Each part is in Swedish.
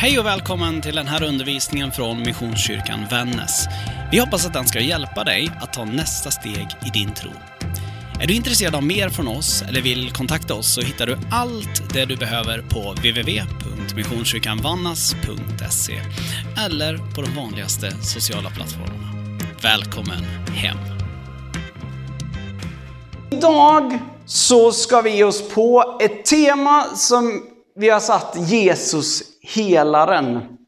Hej och välkommen till den här undervisningen från Missionskyrkan Vännäs. Vi hoppas att den ska hjälpa dig att ta nästa steg i din tro. Är du intresserad av mer från oss eller vill kontakta oss så hittar du allt det du behöver på www.missionskyrkanvannas.se eller på de vanligaste sociala plattformarna. Välkommen hem! Idag så ska vi ge oss på ett tema som vi har satt Jesus helaren.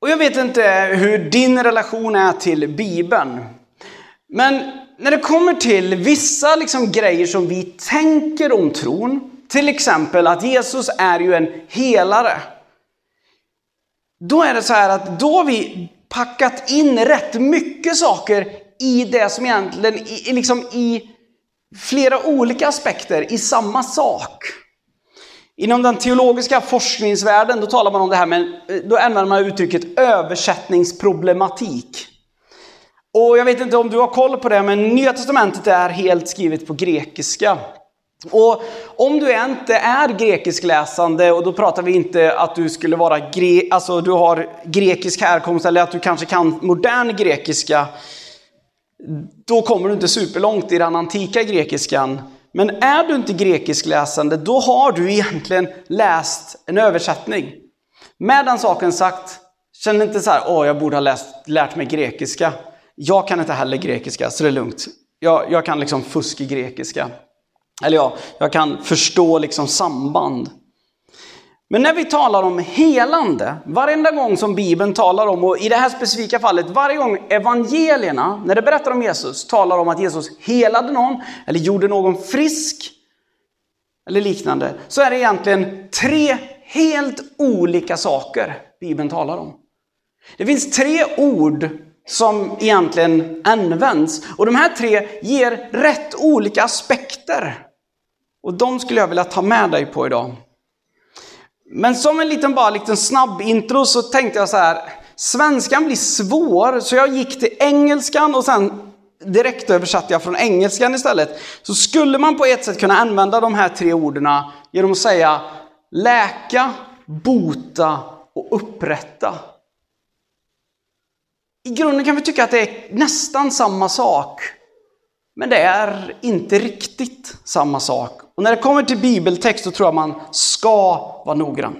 Och jag vet inte hur din relation är till Bibeln. Men när det kommer till vissa liksom grejer som vi tänker om tron, till exempel att Jesus är ju en helare. Då är det så här att då har vi packat in rätt mycket saker i det som egentligen, i, liksom i flera olika aspekter, i samma sak. Inom den teologiska forskningsvärlden då talar man om det här med, då använder man uttrycket översättningsproblematik. Och jag vet inte om du har koll på det, men Nya Testamentet är helt skrivet på grekiska. Och om du inte är grekiskläsande, och då pratar vi inte att du skulle vara gre alltså du har grekisk härkomst eller att du kanske kan modern grekiska, då kommer du inte superlångt i den antika grekiskan. Men är du inte grekiskläsande, då har du egentligen läst en översättning. Med den saken sagt, känn inte så här, åh, jag borde ha läst, lärt mig grekiska. Jag kan inte heller grekiska, så det är lugnt. Jag, jag kan liksom fusk i grekiska. Eller ja, jag kan förstå liksom samband. Men när vi talar om helande, varenda gång som Bibeln talar om, och i det här specifika fallet, varje gång evangelierna, när det berättar om Jesus, talar om att Jesus helade någon, eller gjorde någon frisk, eller liknande, så är det egentligen tre helt olika saker Bibeln talar om. Det finns tre ord som egentligen används, och de här tre ger rätt olika aspekter. Och de skulle jag vilja ta med dig på idag. Men som en liten, bara liten snabb intro så tänkte jag så här, svenskan blir svår, så jag gick till engelskan och sen direkt översatte jag från engelskan istället. Så skulle man på ett sätt kunna använda de här tre orden genom att säga läka, bota och upprätta. I grunden kan vi tycka att det är nästan samma sak. Men det är inte riktigt samma sak. Och när det kommer till bibeltext så tror jag man ska vara noggrann.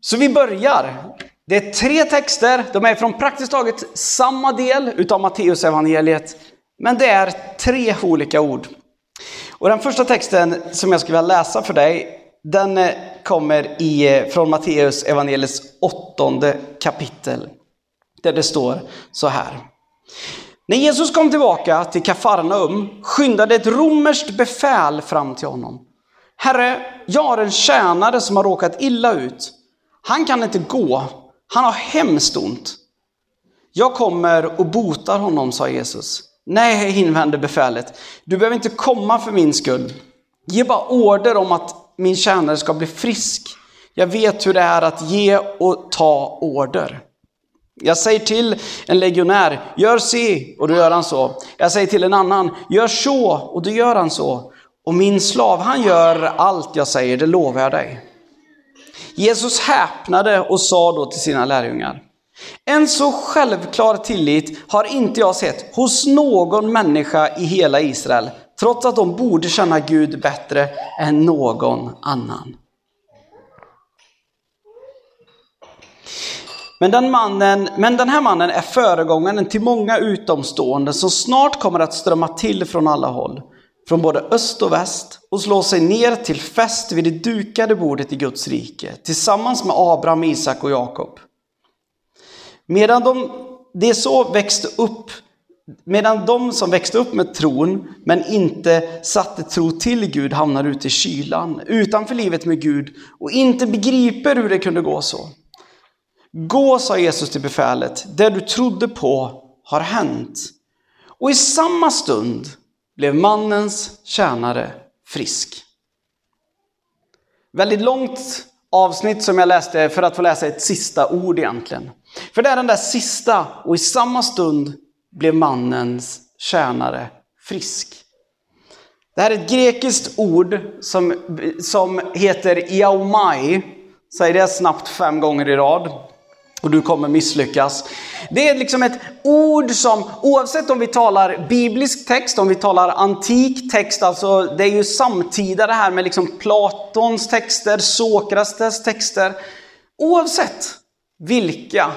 Så vi börjar. Det är tre texter, de är från praktiskt taget samma del utav Matteusevangeliet. Men det är tre olika ord. Och den första texten som jag skulle vilja läsa för dig, den kommer i, från Matteus evangeliets åttonde kapitel. Där det står så här. När Jesus kom tillbaka till Kafarnaum skyndade ett romerskt befäl fram till honom. Herre, jag har en tjänare som har råkat illa ut. Han kan inte gå, han har hemskt ont. Jag kommer och botar honom, sa Jesus. Nej, invände befälet, du behöver inte komma för min skull. Ge bara order om att min tjänare ska bli frisk. Jag vet hur det är att ge och ta order. Jag säger till en legionär, gör si, och då gör han så. Jag säger till en annan, gör så, och då gör han så. Och min slav, han gör allt jag säger, det lovar jag dig. Jesus häpnade och sa då till sina lärjungar, en så självklar tillit har inte jag sett hos någon människa i hela Israel, trots att de borde känna Gud bättre än någon annan. Men den, mannen, men den här mannen är föregångaren till många utomstående som snart kommer att strömma till från alla håll, från både öst och väst och slå sig ner till fest vid det dukade bordet i Guds rike, tillsammans med Abraham, Isak och Jakob. Medan de, det så växte upp Medan de som växte upp med tron, men inte satte tro till Gud, hamnar ute i kylan, utanför livet med Gud och inte begriper hur det kunde gå så. Gå, sa Jesus till befälet, det du trodde på har hänt. Och i samma stund blev mannens tjänare frisk. Väldigt långt avsnitt som jag läste för att få läsa ett sista ord egentligen. För det är den där sista, och i samma stund blev mannens tjänare frisk. Det här är ett grekiskt ord som, som heter iaomai. Säg det snabbt fem gånger i rad och du kommer misslyckas. Det är liksom ett ord som, oavsett om vi talar biblisk text, om vi talar antik text, alltså det är ju samtida det här med liksom Platons texter, Sokrates texter. Oavsett vilka,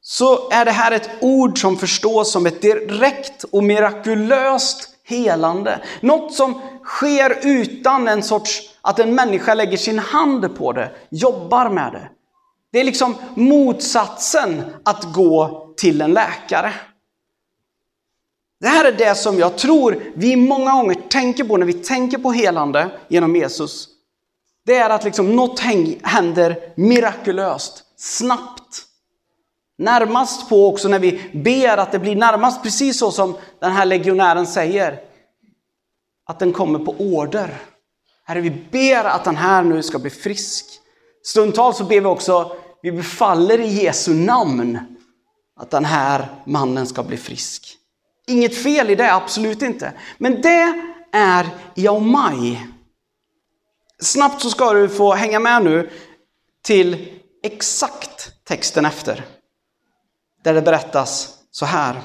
så är det här ett ord som förstås som ett direkt och mirakulöst helande. Något som sker utan en sorts, att en människa lägger sin hand på det, jobbar med det. Det är liksom motsatsen att gå till en läkare. Det här är det som jag tror vi många gånger tänker på när vi tänker på helande genom Jesus. Det är att liksom något händer mirakulöst, snabbt. Närmast på också när vi ber att det blir närmast precis så som den här legionären säger. Att den kommer på order. Herre, vi ber att den här nu ska bli frisk. Stundtals så ber vi också, vi befaller i Jesu namn att den här mannen ska bli frisk. Inget fel i det, absolut inte. Men det är Jaumai. Snabbt så ska du få hänga med nu till exakt texten efter. Där det berättas så här.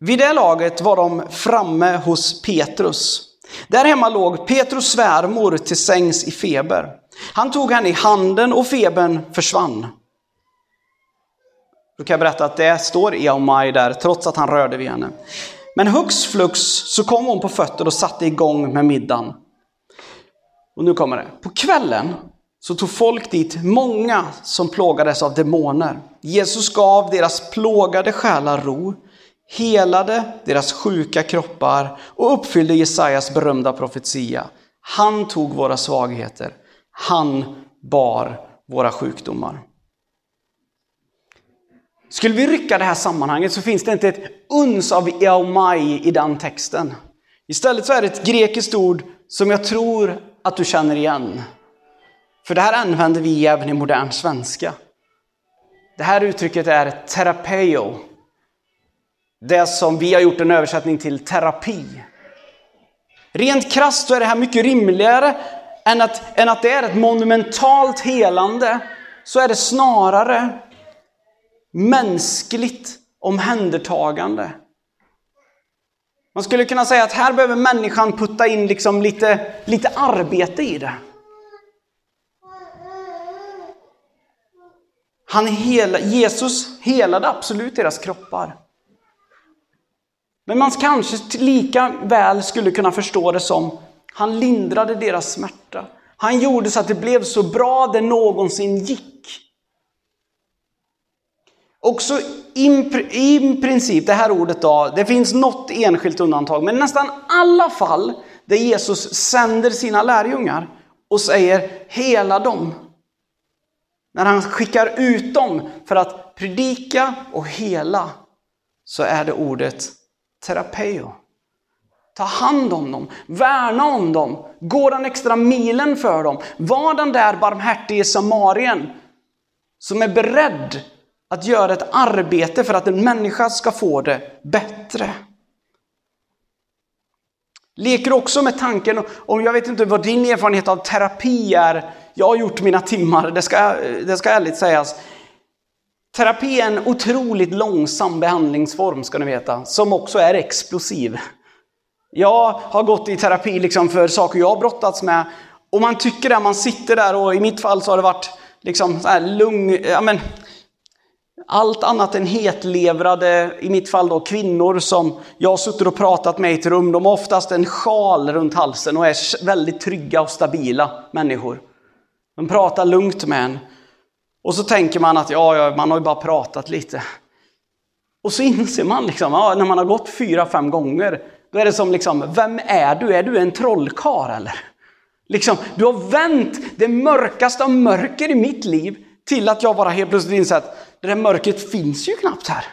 Vid det laget var de framme hos Petrus. Där hemma låg Petrus svärmor till sängs i feber. Han tog henne i handen och febern försvann. Då kan jag berätta att det står Eomai där, trots att han rörde vid henne. Men hux flux så kom hon på fötter och satte igång med middagen. Och nu kommer det. På kvällen så tog folk dit många som plågades av demoner. Jesus gav deras plågade själar ro, helade deras sjuka kroppar och uppfyllde Jesajas berömda profetia. Han tog våra svagheter han bar våra sjukdomar. Skulle vi rycka det här sammanhanget så finns det inte ett uns av eomai i den texten. Istället så är det ett grekiskt ord som jag tror att du känner igen. För det här använder vi även i modern svenska. Det här uttrycket är terapeo. Det som vi har gjort en översättning till terapi. Rent krasst så är det här mycket rimligare än att, än att det är ett monumentalt helande, så är det snarare mänskligt omhändertagande. Man skulle kunna säga att här behöver människan putta in liksom lite, lite arbete i det. Han hela, Jesus helade absolut deras kroppar. Men man kanske lika väl skulle kunna förstå det som han lindrade deras smärta. Han gjorde så att det blev så bra det någonsin gick. Också i princip, det här ordet då, det finns något enskilt undantag, men nästan alla fall där Jesus sänder sina lärjungar och säger hela dem. När han skickar ut dem för att predika och hela, så är det ordet terapeo. Ta hand om dem, värna om dem, gå den extra milen för dem. Var den där barmhärtige samarien som är beredd att göra ett arbete för att en människa ska få det bättre. Leker också med tanken, och jag vet inte vad din erfarenhet av terapi är. Jag har gjort mina timmar, det ska, det ska ärligt sägas. Terapi är en otroligt långsam behandlingsform ska ni veta, som också är explosiv. Jag har gått i terapi liksom för saker jag har brottats med. Och man tycker det, man sitter där och i mitt fall så har det varit liksom så här lugn, ja men, allt annat än hetlevrade, i mitt fall då kvinnor som jag har suttit och pratat med i ett rum. De har oftast en sjal runt halsen och är väldigt trygga och stabila människor. De pratar lugnt med en. Och så tänker man att ja, ja man har ju bara pratat lite. Och så inser man liksom, ja, när man har gått fyra, fem gånger, då är det som liksom, vem är du? Är du en trollkar eller? Liksom, du har vänt det mörkaste av mörker i mitt liv till att jag bara helt plötsligt inser att det där mörkret finns ju knappt här.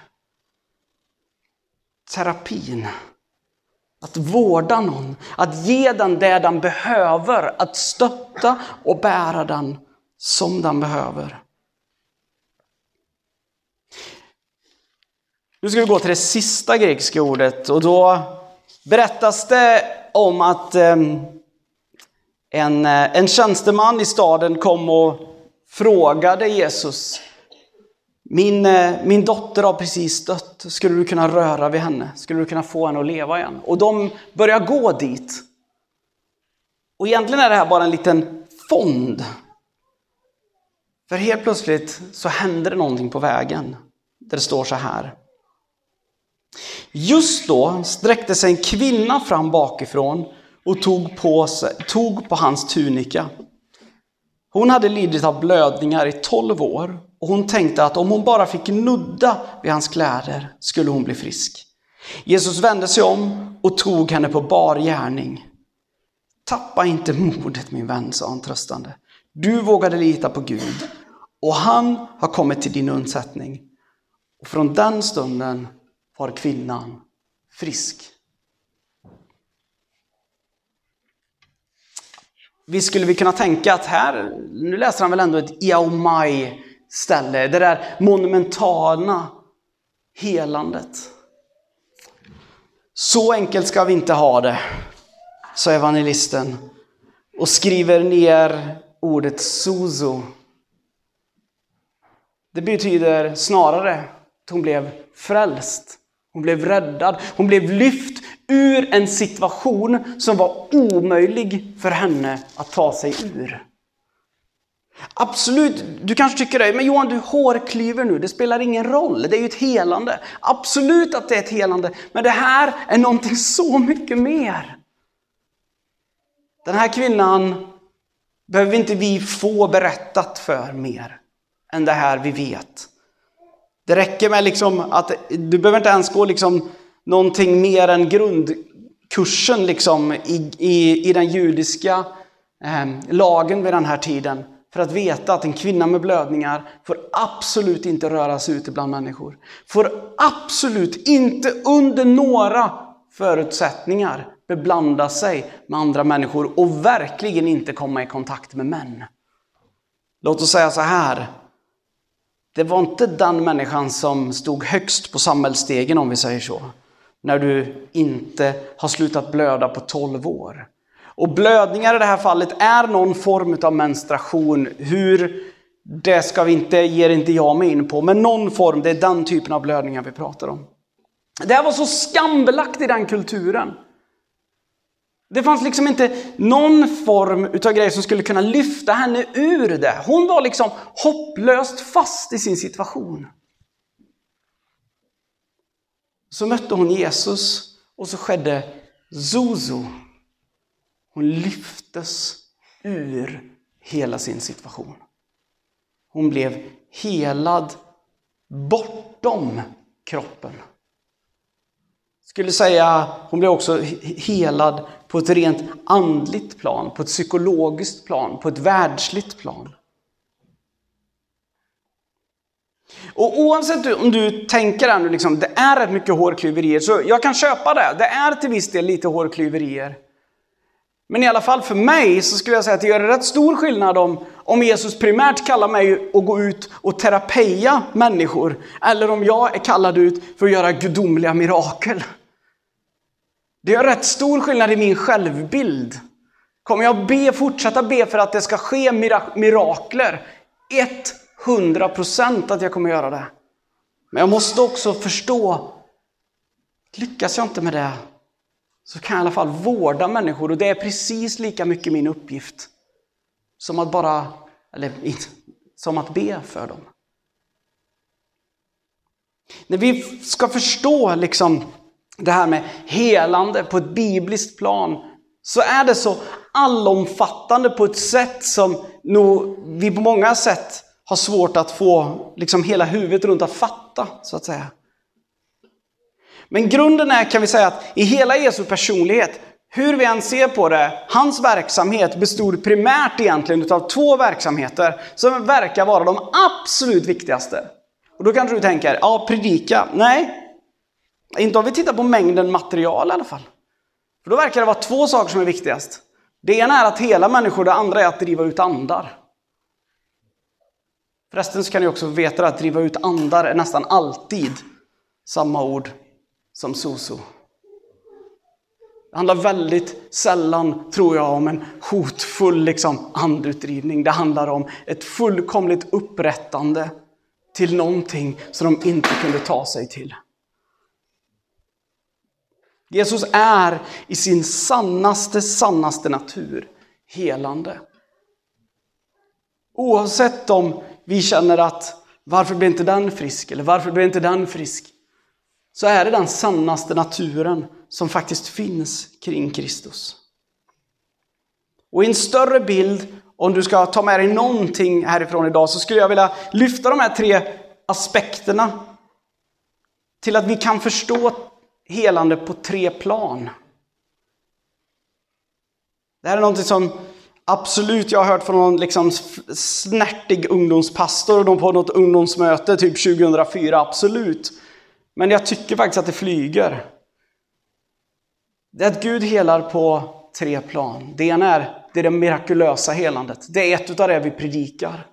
Terapin. Att vårda någon, att ge den det den behöver, att stötta och bära den som den behöver. Nu ska vi gå till det sista grekiska ordet och då berättas det om att ehm, en, eh, en tjänsteman i staden kom och frågade Jesus. Min, eh, min dotter har precis dött. Skulle du kunna röra vid henne? Skulle du kunna få henne att leva igen? Och de börjar gå dit. Och egentligen är det här bara en liten fond. För helt plötsligt så händer det någonting på vägen. Där det står så här. Just då sträckte sig en kvinna fram bakifrån och tog på, sig, tog på hans tunika. Hon hade lidit av blödningar i tolv år och hon tänkte att om hon bara fick nudda vid hans kläder skulle hon bli frisk. Jesus vände sig om och tog henne på bar gärning. Tappa inte modet min vän, sa han tröstande. Du vågade lita på Gud och han har kommit till din undsättning. Och från den stunden var kvinnan frisk. Visst skulle vi kunna tänka att här, nu läser han väl ändå ett Iaomai ställe, det där monumentala helandet. Så enkelt ska vi inte ha det, sa evangelisten och skriver ner ordet sozo. Det betyder snarare att hon blev frälst. Hon blev räddad. Hon blev lyft ur en situation som var omöjlig för henne att ta sig ur. Absolut, du kanske tycker det, men Johan du hårklyver nu, det spelar ingen roll, det är ju ett helande. Absolut att det är ett helande, men det här är någonting så mycket mer. Den här kvinnan behöver inte vi få berättat för mer än det här vi vet. Det räcker med liksom att du behöver inte ens gå liksom någonting mer än grundkursen liksom i, i, i den judiska eh, lagen vid den här tiden. För att veta att en kvinna med blödningar får absolut inte röra sig ute bland människor. Får absolut inte under några förutsättningar beblanda sig med andra människor och verkligen inte komma i kontakt med män. Låt oss säga så här. Det var inte den människan som stod högst på samhällsstegen om vi säger så. När du inte har slutat blöda på 12 år. Och blödningar i det här fallet är någon form av menstruation. Hur det ska vi inte, ger inte jag mig in på, men någon form, det är den typen av blödningar vi pratar om. Det här var så skambelagt i den kulturen. Det fanns liksom inte någon form utav grej som skulle kunna lyfta henne ur det. Hon var liksom hopplöst fast i sin situation. Så mötte hon Jesus och så skedde Zozo. Hon lyftes ur hela sin situation. Hon blev helad bortom kroppen. Skulle säga, hon blev också helad på ett rent andligt plan, på ett psykologiskt plan, på ett världsligt plan. Och oavsett om du tänker att liksom, det är rätt mycket hårklyverier, så jag kan köpa det. Det är till viss del lite hårklyverier. Men i alla fall för mig så skulle jag säga att det gör rätt stor skillnad om, om Jesus primärt kallar mig att gå ut och terapeia människor. Eller om jag är kallad ut för att göra gudomliga mirakel. Det gör rätt stor skillnad i min självbild. Kommer jag be, fortsätta be för att det ska ske mirakler? 100% att jag kommer göra det. Men jag måste också förstå, lyckas jag inte med det, så kan jag i alla fall vårda människor och det är precis lika mycket min uppgift som att bara, eller som att be för dem. När vi ska förstå liksom det här med helande på ett bibliskt plan så är det så allomfattande på ett sätt som nog vi på många sätt har svårt att få liksom hela huvudet runt att fatta, så att säga. Men grunden är, kan vi säga, att i hela Jesu personlighet, hur vi än ser på det, hans verksamhet bestod primärt egentligen av två verksamheter som verkar vara de absolut viktigaste. Och då kanske du tänker, ja predika. Nej, inte om vi tittar på mängden material i alla fall. För då verkar det vara två saker som är viktigast. Det ena är att hela människor, det andra är att driva ut andar. Förresten så kan ni också veta att driva ut andar är nästan alltid samma ord som soso. Det handlar väldigt sällan, tror jag, om en hotfull liksom, andutdrivning. Det handlar om ett fullkomligt upprättande till någonting som de inte kunde ta sig till. Jesus är i sin sannaste, sannaste natur helande. Oavsett om vi känner att varför blir inte den frisk eller varför blir inte den frisk? Så är det den sannaste naturen som faktiskt finns kring Kristus. Och i en större bild, om du ska ta med dig någonting härifrån idag, så skulle jag vilja lyfta de här tre aspekterna till att vi kan förstå helande på tre plan. Det här är någonting som absolut jag har hört från någon liksom snärtig ungdomspastor på något ungdomsmöte typ 2004, absolut. Men jag tycker faktiskt att det flyger. Det är att Gud helar på tre plan. Det ena är det, är det mirakulösa helandet. Det är ett av det vi predikar.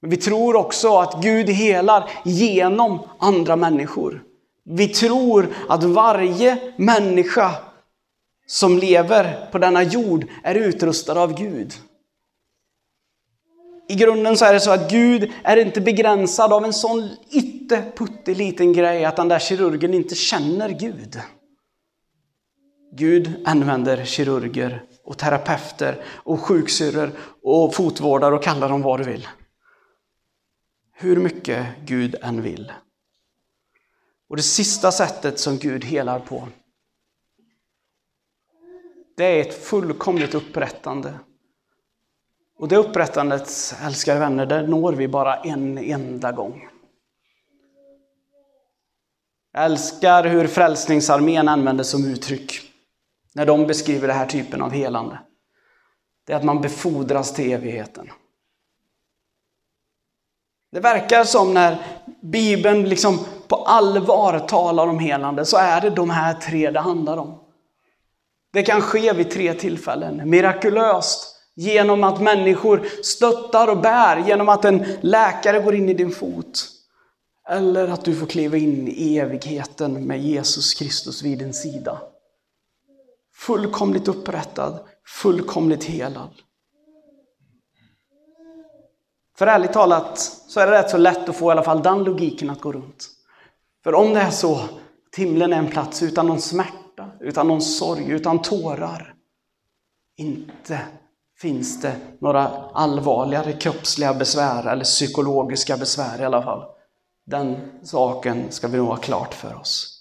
Men vi tror också att Gud helar genom andra människor. Vi tror att varje människa som lever på denna jord är utrustad av Gud. I grunden så är det så att Gud är inte begränsad av en sån ytteputteliten grej att den där kirurgen inte känner Gud. Gud använder kirurger och terapeuter och sjuksyrror och fotvårdare och kallar dem vad du vill. Hur mycket Gud än vill. Och det sista sättet som Gud helar på, det är ett fullkomligt upprättande. Och det upprättandet, älskade vänner, det når vi bara en enda gång. Jag älskar hur Frälsningsarmén använder som uttryck när de beskriver den här typen av helande. Det är att man befordras till evigheten. Det verkar som när Bibeln liksom på allvar talar om helande så är det de här tre det handlar om. Det kan ske vid tre tillfällen. Mirakulöst, genom att människor stöttar och bär, genom att en läkare går in i din fot. Eller att du får kliva in i evigheten med Jesus Kristus vid din sida. Fullkomligt upprättad, fullkomligt helad. För ärligt talat så är det rätt så lätt att få i alla fall den logiken att gå runt. För om det är så att himlen är en plats utan någon smärta, utan någon sorg, utan tårar. Inte finns det några allvarligare kroppsliga besvär eller psykologiska besvär i alla fall. Den saken ska vi nog ha klart för oss.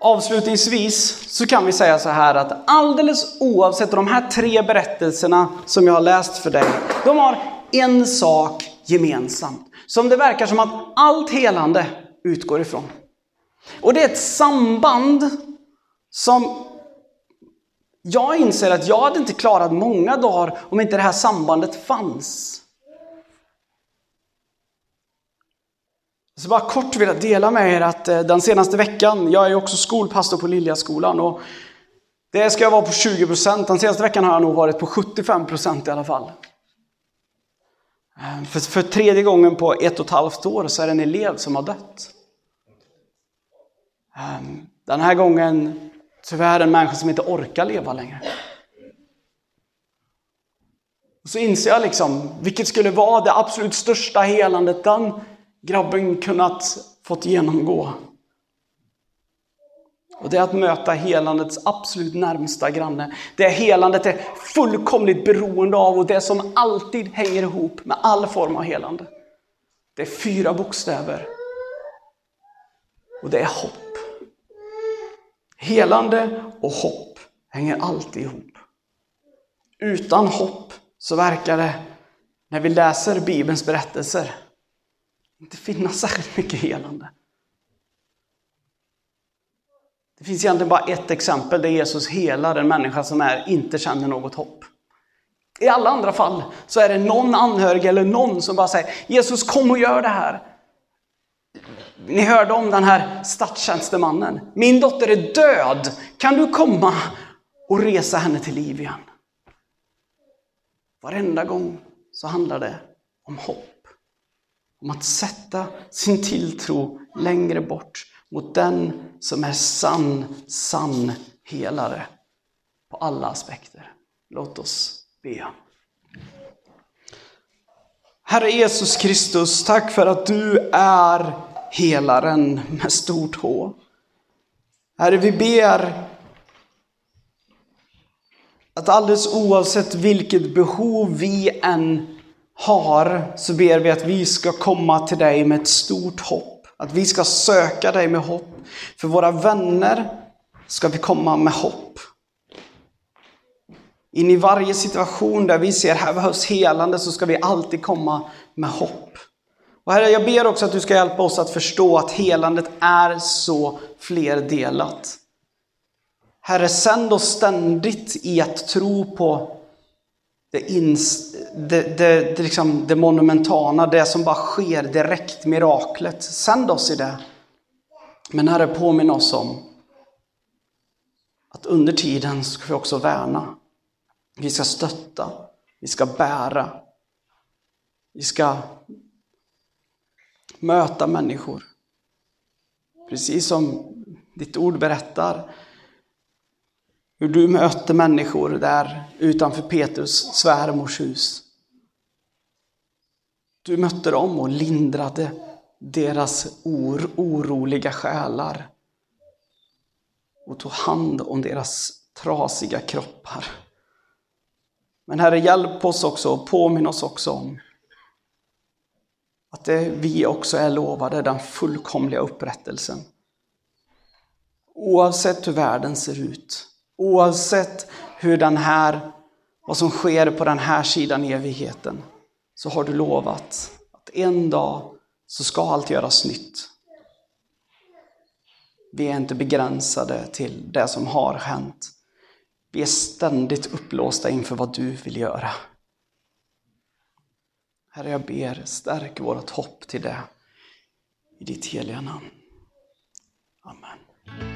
Avslutningsvis så kan vi säga så här att alldeles oavsett de här tre berättelserna som jag har läst för dig, de har en sak gemensamt. Som det verkar som att allt helande utgår ifrån. Och det är ett samband som jag inser att jag hade inte klarat många dagar om inte det här sambandet fanns. Så bara kort vill jag dela med er att eh, den senaste veckan, jag är också skolpastor på Liljaskolan och det ska jag vara på 20%, Den senaste veckan har jag nog varit på 75% i alla fall. Eh, för, för tredje gången på ett och ett halvt år så är det en elev som har dött. Eh, den här gången tyvärr en människa som inte orkar leva längre. Och så inser jag liksom, vilket skulle vara det absolut största helandet den grabben kunnat fått genomgå. Och det är att möta helandets absolut närmsta granne. Det helandet är fullkomligt beroende av och det som alltid hänger ihop med all form av helande. Det är fyra bokstäver. Och det är hopp. Helande och hopp hänger alltid ihop. Utan hopp så verkar det, när vi läser Bibelns berättelser, inte finnas särskilt mycket helande. Det finns egentligen bara ett exempel där Jesus helar en människa som är, inte känner något hopp. I alla andra fall så är det någon anhörig eller någon som bara säger Jesus kom och gör det här. Ni hörde om den här statstjänstemannen. Min dotter är död. Kan du komma och resa henne till liv igen? Varenda gång så handlar det om hopp. Om att sätta sin tilltro längre bort mot den som är sann, sann helare på alla aspekter. Låt oss be. Herre Jesus Kristus, tack för att du är helaren med stort H. Herre, vi ber att alldeles oavsett vilket behov vi än har, så ber vi att vi ska komma till dig med ett stort hopp. Att vi ska söka dig med hopp. För våra vänner ska vi komma med hopp. In i varje situation där vi ser här behövs helande så ska vi alltid komma med hopp. Och Herre, jag ber också att du ska hjälpa oss att förstå att helandet är så flerdelat. Herre, sänd oss ständigt i att tro på det, ins, det, det, det, liksom det monumentala, det som bara sker direkt, miraklet. Sänd oss i det. Men Herre, påminn oss om att under tiden ska vi också värna. Vi ska stötta, vi ska bära, vi ska möta människor. Precis som ditt ord berättar, hur du mötte människor där utanför Petrus svärmors hus. Du mötte dem och lindrade deras or oroliga själar och tog hand om deras trasiga kroppar. Men Herre, hjälp oss också och påminn oss också om att det, vi också är lovade den fullkomliga upprättelsen. Oavsett hur världen ser ut, oavsett hur den här, vad som sker på den här sidan evigheten, så har du lovat att en dag så ska allt göras nytt. Vi är inte begränsade till det som har hänt. Vi är ständigt upplåsta inför vad du vill göra. Herre, jag ber, stärk vårt hopp till det i ditt heliga namn. Amen.